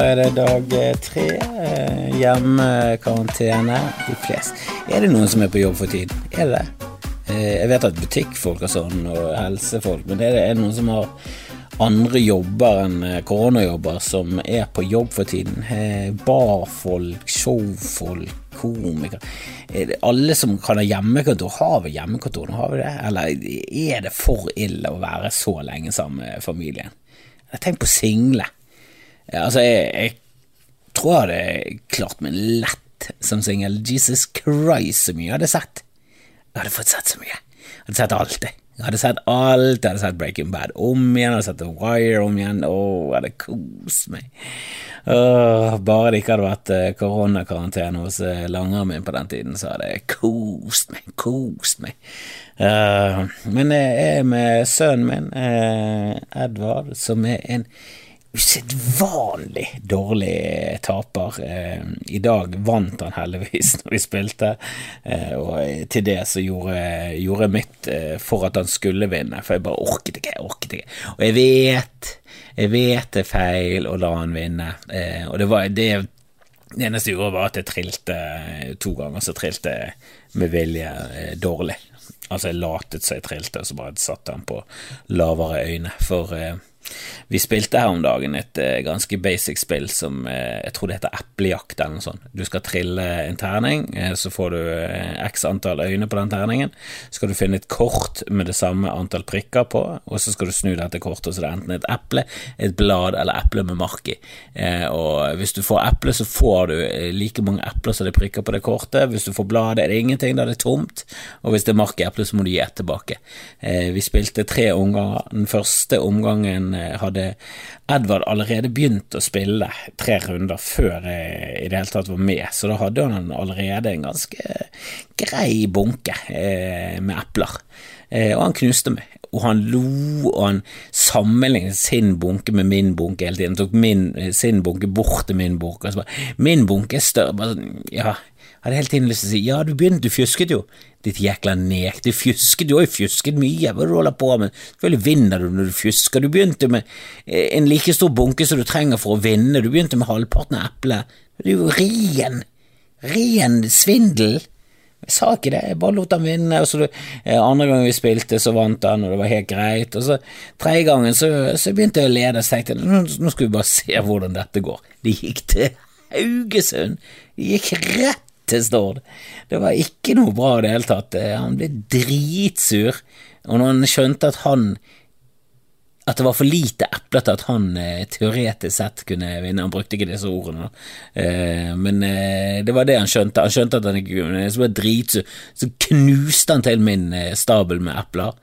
er det dag eh, tre. eh, Hjemmekarantene. De fleste. Er det noen som er på jobb for tiden? Er det det? Eh, Jeg vet at butikkfolk og sånn, og helsefolk, men er det noen som har andre jobber enn koronajobber som er på jobb for tiden? Barfolk, showfolk, komikere Er Alle som kan ha hjemmekontor, har vi hjemmekontor? Har vi det? Eller er det for ille å være så lenge sammen med familien? Tenk på single. Ja, Altså, jeg, jeg tror jeg hadde klart meg lett som singel. Jesus Christ, så mye jeg hadde sett. Jeg hadde fått sett så mye. Jeg hadde sett alt, jeg. Jeg hadde sett alt. Jeg hadde sett Breaking Bad om igjen, jeg hadde sett The Wire om igjen. Å, jeg hadde kost meg. Oh, bare det ikke hadde vært eh, koronakarantene hos eh, langeren min på den tiden, så hadde jeg kost meg, kost meg. Uh, men jeg er med sønnen min, eh, Edvard, som er en usedvanlig dårlig taper. Eh, I dag vant han heldigvis når vi spilte, eh, og til det så gjorde, gjorde jeg mitt eh, for at han skulle vinne, for jeg bare orket ikke, jeg orket ikke. Og jeg vet, jeg vet det er feil å la han vinne, og det var det det eneste jeg gjorde, var at jeg trilte to ganger, så trilte jeg med vilje dårlig. Altså, jeg latet så jeg trilte, og så bare satte han på lavere øyne. For eh, vi spilte her om dagen et eh, ganske basic spill som eh, jeg tror det heter eplejakt eller noe sånt. Du skal trille en terning, eh, så får du x antall øyne på den terningen. Så skal du finne et kort med det samme antall prikker på, og så skal du snu dette kortet, så det er enten et eple, et blad eller eple med mark i. Og hvis du får eple, så får du like mange epler som det er prikker på det kortet. Hvis du får bladet, er det ingenting, da er det tomt. Og hvis det er mark i eplet, så må du gi et tilbake. Vi spilte tre omganger. Den første omgangen hadde Edvard allerede begynt å spille tre runder før jeg i det hele tatt var med, så da hadde han allerede en ganske grei bunke eh, med epler. Eh, og han knuste meg. Og han lo, og han sammenlignet sin bunke med min bunke hele tiden. Han tok min, sin bunke bort til min bunke. Og så bare, min bunke er større. Bare sånn, ja, hadde hele tiden lyst til å si ja, du begynte, du fjusket jo. Ditt jækla nek, du fjusket, du har jo fjusket mye, hva er det du holder på med? Selvfølgelig vinner du når du fjusker. Du begynte med eh, en like stor bunke som du trenger for å vinne, du begynte med halvparten av eplet. Det er jo ren, ren svindel. Jeg sa ikke det, jeg bare lot han vinne. Og så eh, Andre gangen vi spilte, så vant han, og det var helt greit. Og så Tredje gangen så, så begynte jeg å lede, så tenkte jeg nå, nå skal vi bare se hvordan dette går. Det gikk til Haugesund. Det gikk rett til Stord. Det var ikke noe bra i det hele tatt. Eh, Han ble dritsur, og når han skjønte at han at det var for lite epler til at han eh, teoretisk sett kunne vinne. Han brukte ikke disse ordene, eh, men det var det han skjønte. Han skjønte at han ikke kunne. Så ble dritsur. Så knuste han til min stabel med epler,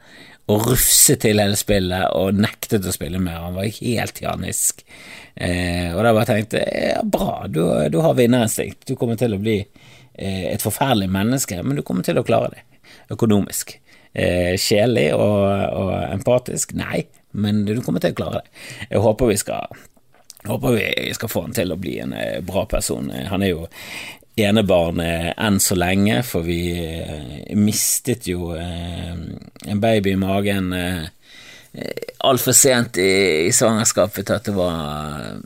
og rufset til hele spillet og nektet å spille mer. Han var helt janisk. Og da bare tenkte jeg ja, bra, du, du har vinnerinstinkt. Du kommer til å bli et forferdelig menneske, men du kommer til å klare det økonomisk. Eh, Kjedelig og, og empatisk? Nei, men du kommer til å klare det. Jeg håper vi skal håper vi skal få han til å bli en eh, bra person. Eh, Han er jo enebarn eh, enn så lenge, for vi eh, mistet jo eh, en baby i magen eh, altfor sent i, i svangerskapet til at det var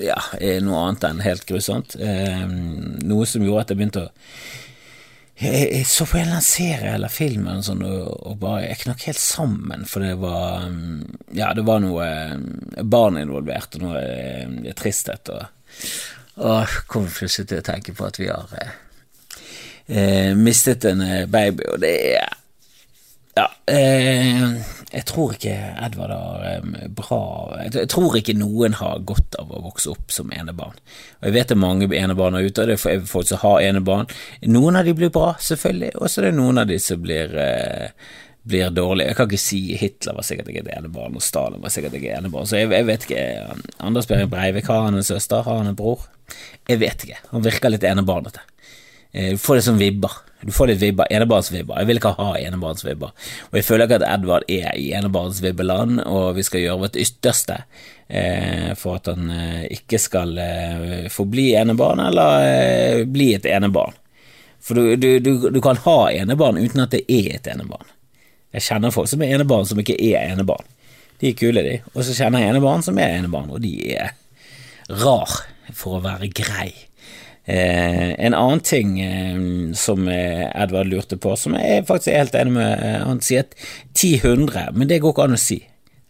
ja, noe annet enn helt grusomt. Eh, noe som gjorde at jeg begynte å jeg, jeg så på en eller annen serie eller film eller sånn, og, og bare Jeg knakk helt sammen, for det var mm, Ja, det var noe eh, barn involvert, og noe eh, tristhet, og Og kom plutselig til å tenke på at vi har eh, eh, mistet en eh, baby, og det er ja, eh, jeg tror ikke Edvard har bra jeg tror ikke noen har godt av å vokse opp som enebarn. Og Jeg vet det er mange enebarn der ute, og det er folk som har enebarn. Noen av de blir bra, selvfølgelig, og så er det noen av de som blir eh, blir dårlige. Jeg kan ikke si Hitler var sikkert ikke et enebarn, og Stalin var sikkert ikke et enebarn, så jeg, jeg vet ikke. Anders Behring Breivik, har han en søster? Har han en bror? Jeg vet ikke. Han virker litt enebarnete. Eh, Du får det som vibber. Du får litt vibber, enebarnsvibber. Jeg vil ikke ha enebarnsvibber. Og jeg føler ikke at Edvard er i enebarnsvibbeland, og vi skal gjøre vårt ytterste eh, for at han eh, ikke skal eh, forbli enebarn, eller eh, bli et enebarn. For du, du, du, du kan ha enebarn uten at det er et enebarn. Jeg kjenner folk som er enebarn som ikke er enebarn. De er kule, de. Og så kjenner jeg enebarn som er enebarn, og de er rar for å være grei. Eh, en annen ting eh, som Edvard lurte på, som jeg faktisk er helt enig med Han sier at 1000, men det går ikke an å si.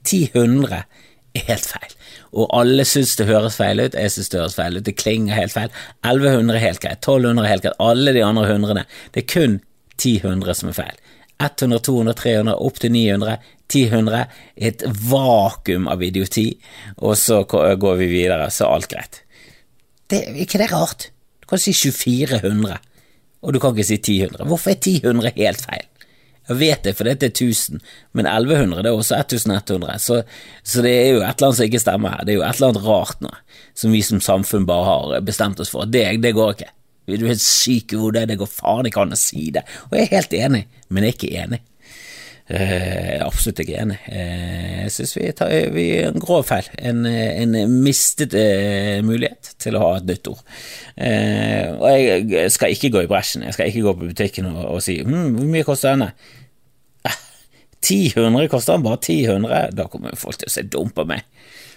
1000 er helt feil. Og alle syns det høres feil ut, jeg syns det høres feil ut, det klinger helt feil. 1100 er helt greit, 1200 er helt greit, alle de andre hundrene. Det er kun 1000 som er feil. 100, 200, 300, opp til 900, 1000, et vakuum av idioti, og så går vi videre, så er alt greit. Det, er ikke det rart? Kan si 2400, og du kan ikke si 1000. Hvorfor er 1000 helt feil? Jeg vet det, for dette er 1000, men 1100 det er også 1100, så, så, det er jo et eller annet som ikke stemmer her. Det er jo et eller annet rart nå, som vi som samfunn bare har bestemt oss for. Det, det går ikke. Du er helt syk i hodet, det går faen ikke an å si det. Og jeg er helt enig, men jeg er ikke enig. Eh, absolutt ikke enig. Eh, jeg synes vi tar vi en grov feil. En, en mistet eh, mulighet til å ha et nytt ord. og jeg skal ikke gå i bresjen. Jeg skal ikke gå på butikken og, og si hm, hvor mye koster denne? 1000 koster den bare 1000. Da kommer folk til å se dum på meg.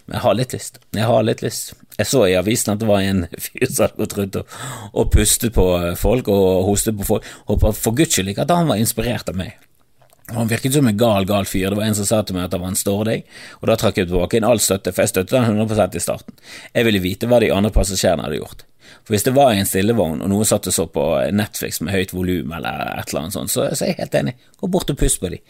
Men jeg har litt lyst. Jeg har litt lyst. Jeg så i avisen at det var en fyr som hadde gått rundt og, og, pustet på folk og hostet på folk. Håper for guds skyld ikke at han var inspirert av meg. Han virket som en gal, gal fyr. Det var en som sa til meg at det var en stording, og da trakk jeg tilbake inn all støtte, for jeg støttet han 100 i starten. Jeg ville vite hva de andre passasjerene hadde gjort. For Hvis det var en stillevogn, og noen satt og så på Netflix med høyt volum, eller et eller annet sånt, så, så er jeg helt enig. Gå bort og pust på dem.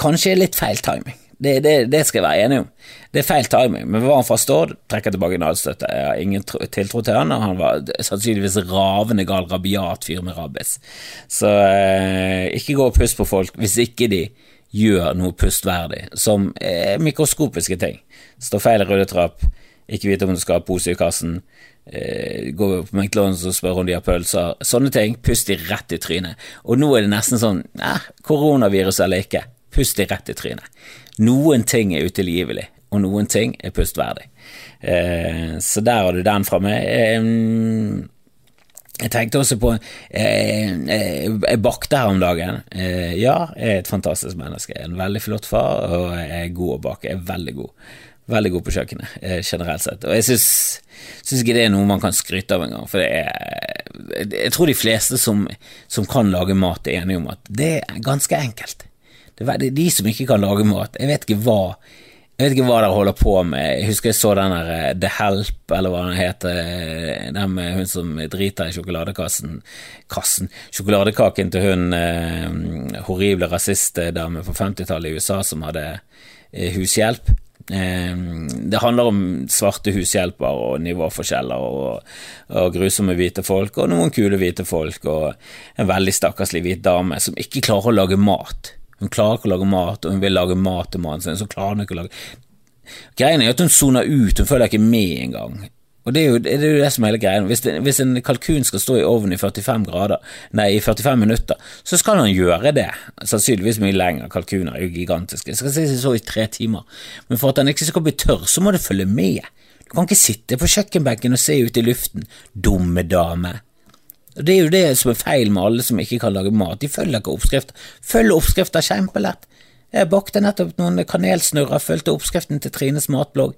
Kanskje litt feil timing. Det, det, det, skal jeg være enig om. Det er feil timing, men var han fra Stord, trekker tilbake Nalstøtte. Jeg har ingen tiltro til han, og han var sannsynligvis ravende gal, rabiat fyr med rabbis. Så eh, ikke gå og pust på folk hvis ikke de gjør noe pustverdig, som eh, mikroskopiske ting. Stå feil i rulletrapp, ikke vite om du skal ha pose i kassen, eh, gå på McDonald's og spørre om de har pølser. Sånne ting, pust de rett i trynet. Og nå er det nesten sånn, eh, koronavirus eller ikke Pust deg rett i trynet. Noen ting er utilgivelig, og noen ting er pustverdig. Eh, så der har du den fra meg. Eh, jeg tenkte også på eh, eh Jeg bakte her om dagen. Eh, ja, jeg er et fantastisk menneske. Jeg er en veldig flott far, og jeg er god å bake. Jeg er veldig god. Veldig god på kjøkkenet, eh, generelt sett. Og jeg syns, ikke det er noe man kan skryte av engang, for det er Jeg tror de fleste som, som kan lage mat, er enige om at det er ganske enkelt. Det er de som ikke kan lage mat. Jeg vet ikke hva jeg vet ikke hva dere holder på med. Jeg husker jeg så den der eh, The Help, eller hva den heter, eh, den med hun som driter i sjokoladekassen kassen, Sjokoladekaken til hun eh, horrible rasistdame på 50-tallet i USA som hadde eh, hushjelp. Eh, det handler om svarte hushjelper og nivåforskjeller og, og, grusomme hvite folk og noen kule hvite folk og en veldig stakkarslig hvit dame som ikke klarer å lage mat. Hun klarer ikke å lage mat, og hun vil lage mat til mannen sin, så klarer hun ikke å lage Greien er at hun soner ut, hun følger ikke med engang. Og det er, jo, det er jo det som er hele greia. Hvis, hvis, en kalkun skal stå i ovnen i 45 grader, nei, i 45 minutter, så skal han gjøre det. Sannsynligvis mye lenger. Kalkuner er jo gigantiske. Skal si så i tre timer. Men for at han ikke skal bli tørr, så må det følge med. Du kan ikke sitte på kjøkkenbenken og se ut i luften, dumme dame. Det er jo det som er feil med alle som ikke kan lage mat. De følger ikke oppskrift. Følger oppskrifta kjempelett. Jeg bakte nettopp noen kanelsnurrer, fulgte oppskriften til Trines matblogg,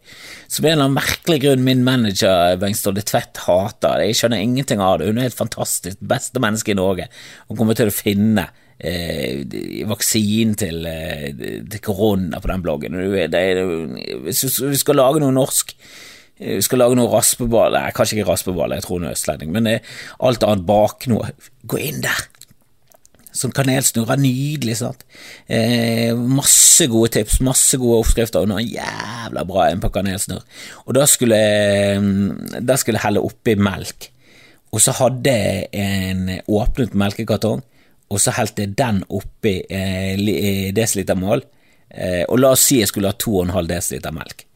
som en eller annen merkelig grunn min manager Bengt Ståle Tvedt hater. Jeg skjønner ingenting av det. Hun er helt fantastisk, beste menneske i Norge. Hun kommer til å finne eh, vaksinen til, eh, til korona på den bloggen. Hvis du skal lage noe norsk vi skal lage noe raspeball Nei, kanskje ikke raspeball, jeg tror hun er østlending, men alt annet bak noe. Gå inn der! Sånn kanelsnurrer, nydelig, sant. Eh, masse gode tips, masse gode oppskrifter, og noe jævla bra en på kanelsnurr. Og da skulle, mm, da skulle jeg helle oppi melk, og så hadde jeg en åpnet melkekartong, og så helte jeg den oppi eh, desilitermål, eh, og la oss si jeg skulle ha 2,5 desiliter melk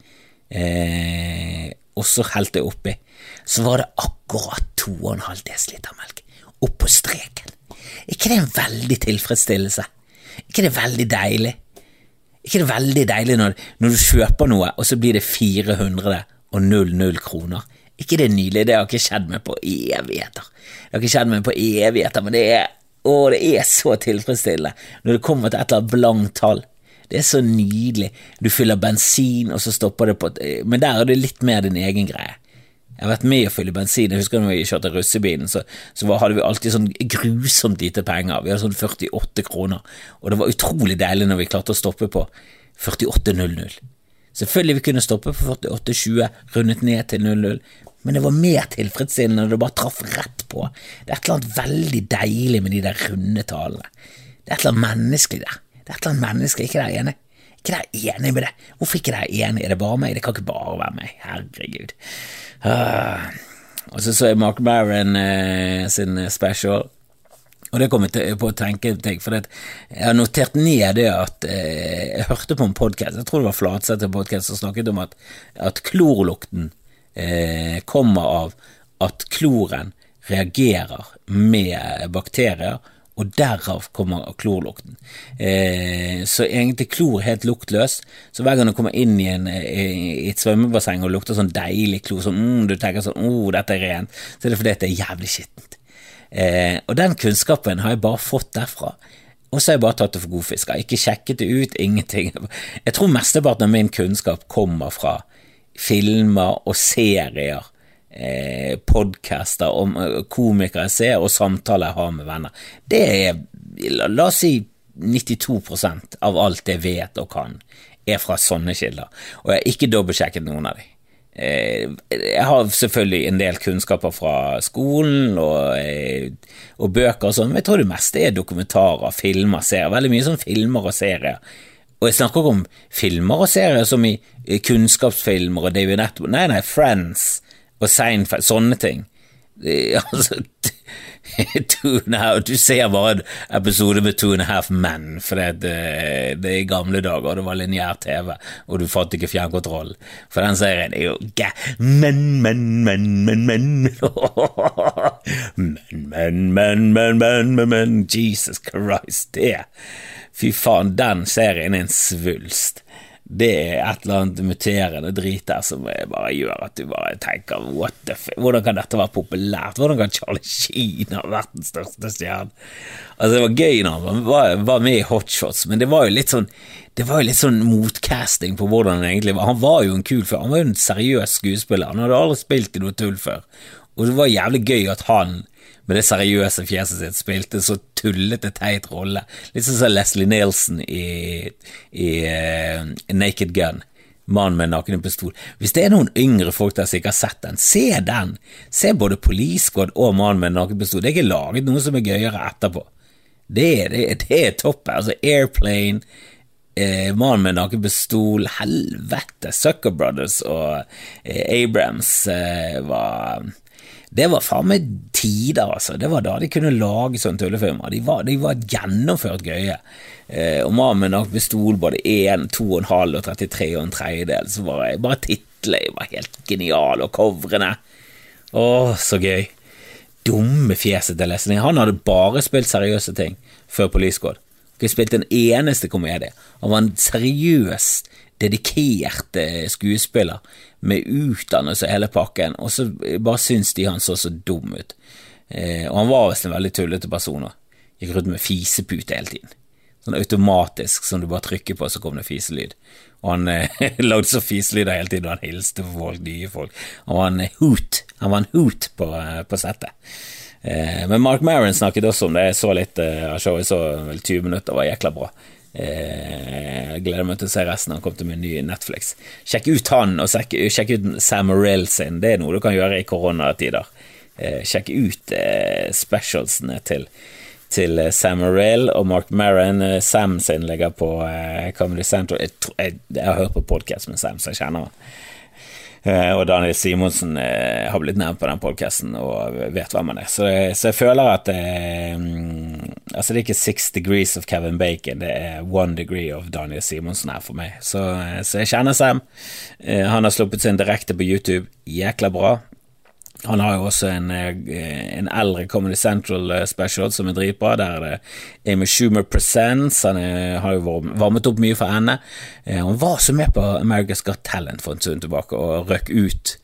eh, og så helte jeg oppi. Så var det akkurat 2,5 dl melk. oppå på streken. ikke det en veldig tilfredsstillelse? ikke det veldig deilig? ikke det veldig deilig når, når, du kjøper noe, og så blir det 400 og 00 kroner? ikke det nydelig? Det har ikke skjedd meg på evigheter. Det har ikke skjedd meg på evigheter, men det er, å, det er så tilfredsstillende når det kommer til et eller annet blankt tall. Det er så nydelig. Du fyller bensin, og så stopper det på Men der er det litt mer din egen greie. Jeg har vært med å fylle bensin. Jeg husker når vi kjørte russebilen, så, så hadde vi alltid sånn grusomt lite penger. Vi hadde sånn 48 kroner, og det var utrolig deilig når vi klarte å stoppe på 48.00. Selvfølgelig vi kunne stoppe på 48.20, rundet ned til 00, men det var mer tilfredsstillende når det bare traff rett på. Det er et eller annet veldig deilig med de der runde tallene. Det er et eller annet menneskelig der. Det er et eller annet menneske ikke der enig? Ikke der enig med det? Hvorfor ikke der enig? Er det bare meg? Det kan ikke bare være meg. Herregud. Ah. Og så så jeg Mark Maron eh, sin special. Og det kom jeg på å tenke ting, for jeg har notert ned det at eh, jeg hørte på en podkast, jeg tror det var Flatseth podkast, som snakket om at, at klorlukten eh, kommer av at kloren reagerer med bakterier, og derav kommer klorlukten. Eh, så egentlig klor er helt luktløst, så hver gang du kommer inn i, en, i et svømmebasseng og lukter sånn deilig klor, sånn, mm, du tenker sånn 'Å, oh, dette er rent', så er det fordi det er jævlig skittent. Eh, og den kunnskapen har jeg bare fått derfra. Og så har jeg bare tatt det for god ikke sjekket det ut, ingenting. Jeg tror mesteparten av min kunnskap kommer fra filmer og serier, eh, podcaster om eh, komikere jeg ser, og samtaler jeg har med venner. Det er, la oss si, 92 av alt jeg vet og kan, er fra sånne kilder. Og jeg har ikke dobbeltsjekket noen av dem. Eh, jeg har selvfølgelig en del kunnskaper fra skolen og, eh, og bøker og sånn, men jeg tror det meste er dokumentarer, filmer, serier. Veldig mye sånn filmer og serier. Og jeg snakker ikke om filmer og serier som i kunnskapsfilmer og David Atwood. Nei, nei, Friends og Seinfeld, sånne ting. Altså, half, du ser bare en episode med Two and a Half Men, for det, det, er i gamle dager, det var lineær TV, og du fant ikke fjernkontroll. For den serien er jo gæ... Men, men, men, men, men Men, men, men, men, men, men, men, Jesus Christ, det Fy faen, den serien er en svulst det er et eller annet muterende drit der som bare gjør at du bare tenker what the f Hvordan kan dette være populært? Hvordan kan Charlie Sheen ha vært den største stjernen? Altså, det var gøy når han var, var med i Hotshots, men det var jo litt sånn det var jo litt sånn motcasting på hvordan han egentlig var. Han var jo en kul fyr, han var jo en seriøs skuespiller. Han hadde aldri spilt i noe tull før, og det var jævlig gøy at han med det seriøse fjeset sitt spilte så tullete, teit rolle. Litt sånn som Leslie Nielsen i, i uh, Naked Gun. Mannen med naken pistol. Hvis det er noen yngre folk der som ikke har sett den, se den! Se både Police Squad og Mannen med en naken pistol. Det er ikke laget noe som er gøyere etterpå. Det, det, det er topp. Altså, Airplane, eh, Mannen med naken pistol, helvete, Sucker Brothers og eh, Abrams eh, var det var faen meg tider, altså. Det var da de kunne lage sånne tullefilmer. De var, de var gjennomført gøye. Eh, og Mamen pistol både 1, 2,5 og 33 og en tredjedel. Så var jeg bare titlene var helt geniale, og covrene. Å, så gøy. Dumme fjeset til Leslie. Han hadde bare spilt seriøse ting før Police Squad. Ikke spilt en eneste komedie. Han var en seriøs, dedikert skuespiller med utdannelse og hele pakken, og så bare syns de han så så dum ut. Eh, og han var visst en veldig tullete person og gikk rundt med fisepute hele tiden. Sånn automatisk som du bare trykker på, så kom det fiselyd. Og han eh, lagde så fiselyder hele tiden, og han hilste på folk, nye folk. Han var en hoot, han var en hoot på, eh, på settet. Eh, men Mark Maron snakket også om det, jeg så litt eh, av showet, så vel 20 minutter, var jækla bra. Eh, gleder meg til å se resten. Han kom til med ny Netflix. Sjekk ut han, og sjekk, sjekk ut Sam Rill sin. Det er noe du kan gjøre i koronatider. Eh, sjekk ut eh, specialsene til, til Sam Rill og Mark Maron. Sam sin ligger på Comedy Central. Jeg, jeg, jeg, har hørt på podkast med Sam, så jeg kjenner han. Eh, og Daniel Simonsen eh, har blitt nevnt på den podkasten og vet hvem han er. Så, så, jeg føler at det, mm, altså det er ikke six degrees of Kevin Bacon, det er one degree of Daniel Simonsen her for meg. Så, eh, så jeg kjenner Sam. Han har sluppet sin direkte på YouTube. Jækla bra. Han har jo også en, eh, en eldre Comedy Central eh, special som er dritbra, der er det Amy Schumer Presents. Han er, har jo varmet opp mye for henne. Hun var så med på America's Got Talent for en stund tilbake og røk ut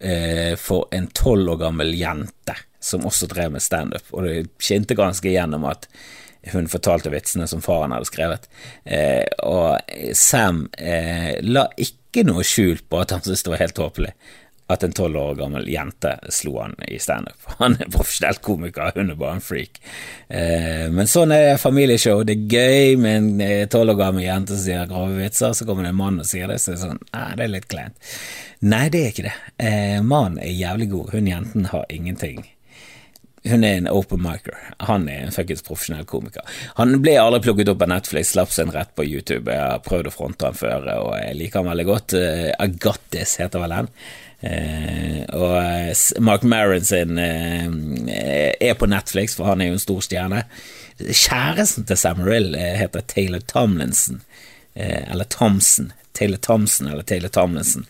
eh, for en tolv år gammel jente som også drev med standup, og det skinte ganske igjennom at hun fortalte vitsene som faren hadde skrevet. Eh, og Sam eh, la ikke noe skjul på at han syntes det var helt tåpelig at en tolv år gammel jente slo han i standup. Han er profesjonell komiker, hun er bare en freak. Eh, men sånn er familieshow. Det er gøy med en eh, tolv år gammel jente som sier grove vitser, så kommer det en mann og sier det, så er det sånn Nei, det er litt kleint. Nei, det er ikke det. Eh, Mannen er jævlig god, hun jenten har ingenting. Hun er en open micer. Han er en fuckings profesjonell komiker. Han ble aldri plukket opp av Netflix, slapp en rett på YouTube. Jeg har prøvd å fronte han før, og jeg liker han veldig godt. I Got This heter vel den. Uh, og uh, Mark Maron sin er på Netflix, for han er jo en stor stjerne. Kjæresten til Samarill heter Taylor Tomlinson, eller Thompson. Taylor Thompson eller Taylor Tomlinson.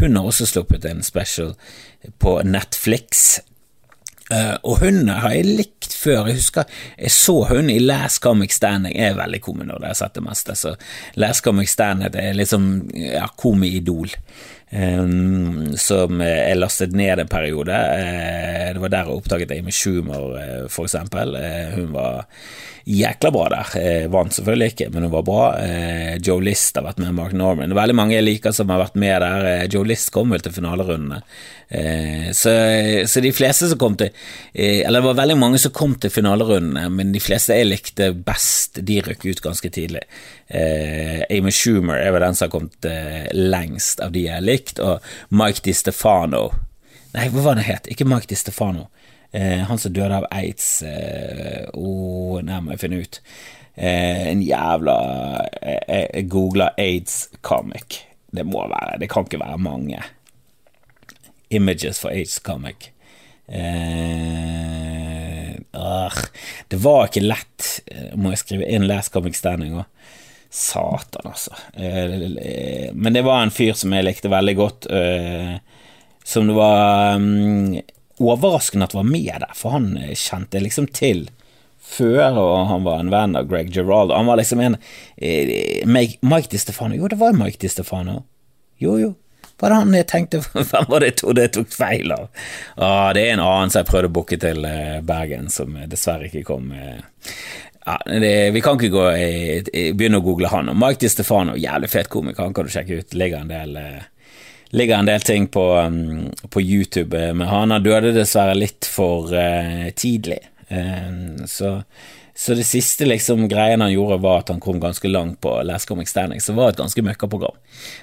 hun har også sluppet en special på Netflix og hun har jeg likt før. Jeg husker jeg så hun i Last Comic Standing. Jeg er veldig komi når jeg har sett det meste, så Last Comic Standing er liksom ja, komi-idol. Som jeg lastet ned en periode. Uh, det var der jeg oppdaget Amy Schumer, uh, for eksempel. hun var jækla bra der. Eh, vant selvfølgelig ikke, men hun var bra. Eh, Joe List har vært med Mark Norman. Det er veldig mange jeg liker som har vært med der. Eh, Joe List kom vel til finalerundene. Eh, så, så, de fleste som kom til eh, Eller det var veldig mange som kom til finalerundene, men de fleste jeg likte best, de røk ut ganske tidlig. Eh, Amy Schumer er vel den som har kommet lengst av de jeg har likt, og Mike Di Stefano Nei, hva var det het? Ikke Mike Di Stefano. Eh, han som døde av aids. Eh, oh, nei, må jeg finne ut. Eh, en jævla Jeg, jeg googla aids-comic. Det må være Det kan ikke være mange. Images for aids-comic. Eh, det var ikke lett. Må jeg skrive inn Last Comic Standing òg? Satan, altså. Eh, men det var en fyr som jeg likte veldig godt. Eh, som det var um, overraskende at var med der, for han eh, kjente liksom til før, og han var en venn av Greg Gerald. Han var liksom en eh, Mike Di Stefano Jo, det var Mike Di Stefano. Jo, jo. Var det han jeg tenkte Hvem var det jeg trodde jeg tok feil av? Ah, det er en annen som jeg prøvde å booke til eh, Bergen, som dessverre ikke kom. Ja, det, vi kan ikke gå i, begynne å google han. Og Mike Di Stefano, jævlig fet komiker, han kan du sjekke ut. Ligger en del ligger en del ting på, um, på YouTube eh, med han. Han døde dessverre litt for eh, tidlig. Uh, så, så, det siste liksom greien han gjorde, var at han kom ganske langt på Last Comic Standing, som var et ganske møkkaprogram.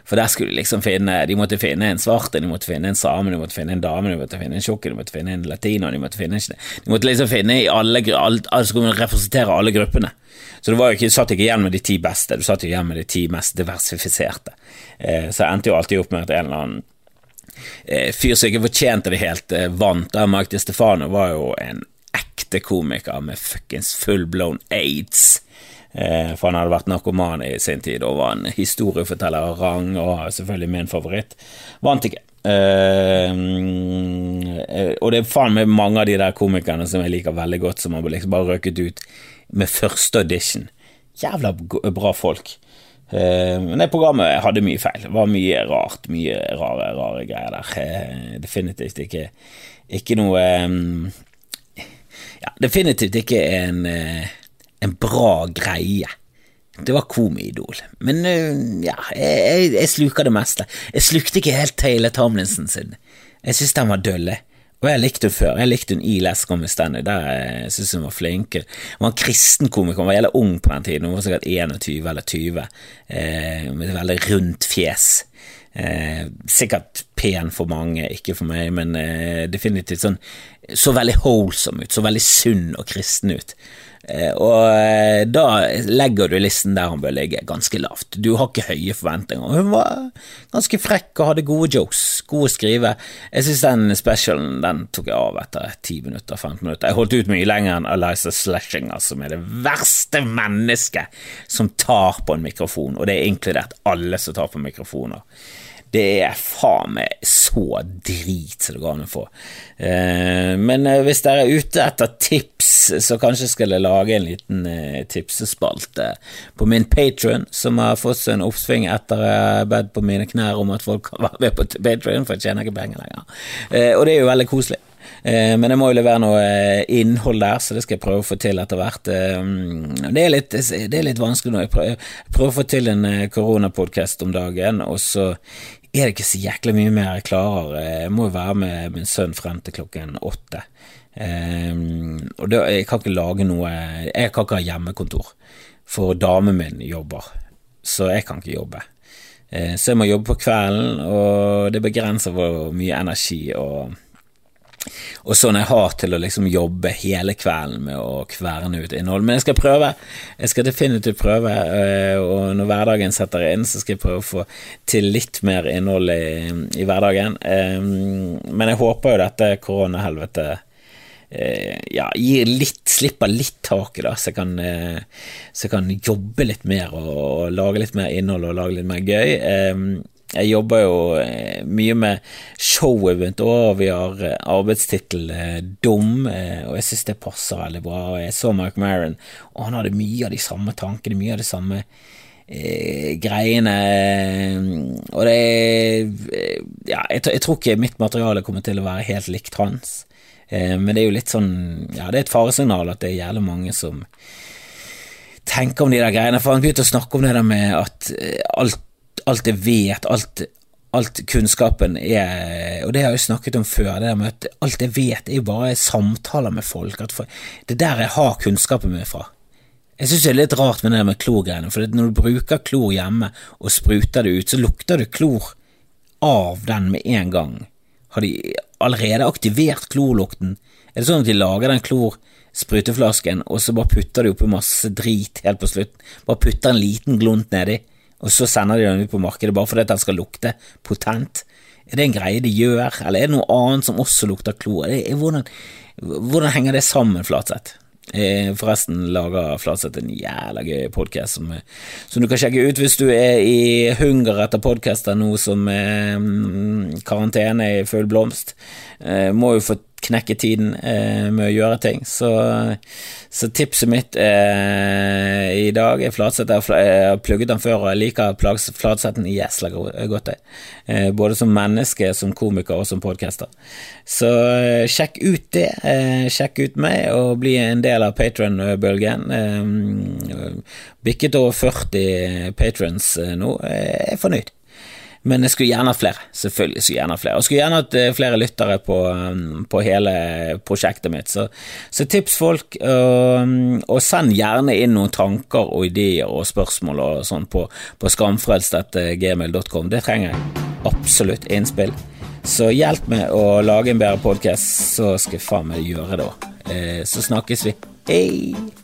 For der skulle de liksom finne De måtte finne en svarte, de måtte finne en same, de måtte finne en dame, de måtte finne en tjukk, de måtte finne en latino, de måtte finne De måtte liksom finne i alle Altså representere alle gruppene. Så du ikke, satt ikke igjen med de ti beste, du satt igjen med de ti mest diversifiserte. Eh, så jeg endte jo alltid opp med at en eller annen eh, fyr som ikke fortjente det helt, eh, vant. Mark Di Stefano var jo en ekte komiker med fuckings full-blown aids. Eh, for han hadde vært narkoman i sin tid og var en historieforteller av rang, og selvfølgelig min favoritt. Vant ikke. Eh, og det er faen meg mange av de der komikerne som jeg liker veldig godt, som har liksom bare røket ut med første audition. Jævla bra folk. Uh, men det programmet hadde mye feil. Det var mye rart. Mye rare, rare greier der. Uh, definitivt ikke, ikke noe Ja, definitivt ikke en, en bra greie. Det var komiidol. Men ja, jeg, jeg, sluker det meste. Jeg slukte ikke helt Taylor Tomlinson sin. Jeg syns den var dølle. Og jeg likte hun før. Jeg likte hun i Les Come Stanley. Der jeg synes hun var flink. Hun var en kristen komiker. Hun var jævlig ung på den tiden. Hun var sikkert 21 eller 20, eh, med et veldig rundt fjes. Eh, sikkert pen for mange, ikke for meg, men eh, definitivt sånn Så veldig wholesome ut, så veldig sunn og kristen ut. Eh, og eh, da legger du listen der hun bør ligge, ganske lavt. Du har ikke høye forventninger. Hun var ganske frekk og hadde gode jokes, god å skrive. Jeg synes den specialen den tok jeg av etter 10 minutter, 15 minutter. Jeg holdt ut mye lenger enn Eliza Slashinger, som er det verste mennesket som tar på en mikrofon, og det er inkludert alle som tar på mikrofoner. Det er faen meg så drit som det går an å få. Eh, men eh, hvis dere er ute etter tips, så kanskje skal jeg lage en liten eh, tipsespalte på min patron, som har fått seg en oppsving etter jeg bedt på mine knær om at folk kan være med på patron, for jeg tjener ikke penger lenger. Og det er jo veldig koselig. Men jeg må jo levere noe innhold der, så det skal jeg prøve å få til etter hvert. Det er litt, det er litt vanskelig nå. Jeg prøver, jeg prøver å få til en koronapodkast om dagen, og så er det ikke så jæklig mye mer jeg klarer. Jeg må jo være med min sønn frem til klokken åtte. Um, og da, jeg kan ikke lage noe Jeg kan ikke ha hjemmekontor, for damen min jobber, så jeg kan ikke jobbe. Uh, så jeg må jobbe på kvelden, og det begrenser hvor mye energi og og sånn jeg har til å liksom jobbe hele kvelden med å kverne ut innhold. Men jeg skal prøve. Jeg skal definitivt prøve, eh, og når hverdagen setter inn, så skal jeg prøve å få til litt mer innhold i, i hverdagen. Eh, men jeg håper jo dette koronahelvetet eh, ja, gir litt, slipper litt taket, da, så jeg, kan, så jeg kan jobbe litt mer og, og lage litt mer innhold og lage litt mer gøy. Jeg jobber jo eh, mye med show-event, og vi har eh, arbeidstittel eh, Dum, og jeg synes det passer veldig bra. Og jeg så Mark Maron, og han hadde mye av de samme tankene, mye av de samme eh, greiene. Og det Ja, jeg, jeg, tror ikke mitt materiale kommer til å være helt likt hans, eh, men det er jo litt sånn Ja, det er et faresignal at det er jævlig mange som tenker om de der greiene, for han begynte å snakke om det der med at alt alt jeg vet, alt, alt kunnskapen er Og det har jeg jo snakket om før, det der med at alt jeg vet, er jo bare samtaler med folk. For, det er der jeg har kunnskapen min fra. Jeg synes det er litt rart med det med klorgreiene, for når du bruker klor hjemme og spruter det ut, så lukter du klor av den med en gang. Har de allerede aktivert klorlukten? Er det sånn at de lager den klorspruteflasken, og så bare putter de oppi masse drit helt på slutten? Bare putter en liten glunt nedi? Og så sender de den ut på markedet bare fordi den skal lukte potent. Er det en greie de gjør, eller er det noe annet som også lukter klor? Hvordan, hvordan, henger det sammen, Flatseth? Eh, forresten lager Flatseth en jævla gøy podkast som, som, du kan sjekke ut hvis du er i hunger etter podkaster nå som er mm, karantene i full blomst. Eh, må jo få knekke tiden eh, med å gjøre ting. Så, så tipset mitt eh, i dag er Flatseth. Jeg har plugget den før, og jeg liker Flatsetten jæsla godt. Eh, både som menneske, som komiker og som podcaster. Så eh, sjekk ut det. Eh, sjekk ut meg, og bli en del av patron-bølgen. Eh, bikket over 40 patrons nå. Jeg er fornøyd. Men jeg skulle gjerne hatt flere. Selvfølgelig skulle jeg gjerne hatt flere. Og skulle gjerne hatt eh, flere lyttere på, um, på hele prosjektet mitt. Så, så tips folk, og, og, send gjerne inn noen tanker og ideer og spørsmål og sånn på, på skamfrelst.gmail.com. Det trenger jeg absolutt innspill. Så hjelp meg å lage en bedre podkast, så skal jeg faen meg gjøre det òg. Eh, så snakkes vi. Hei!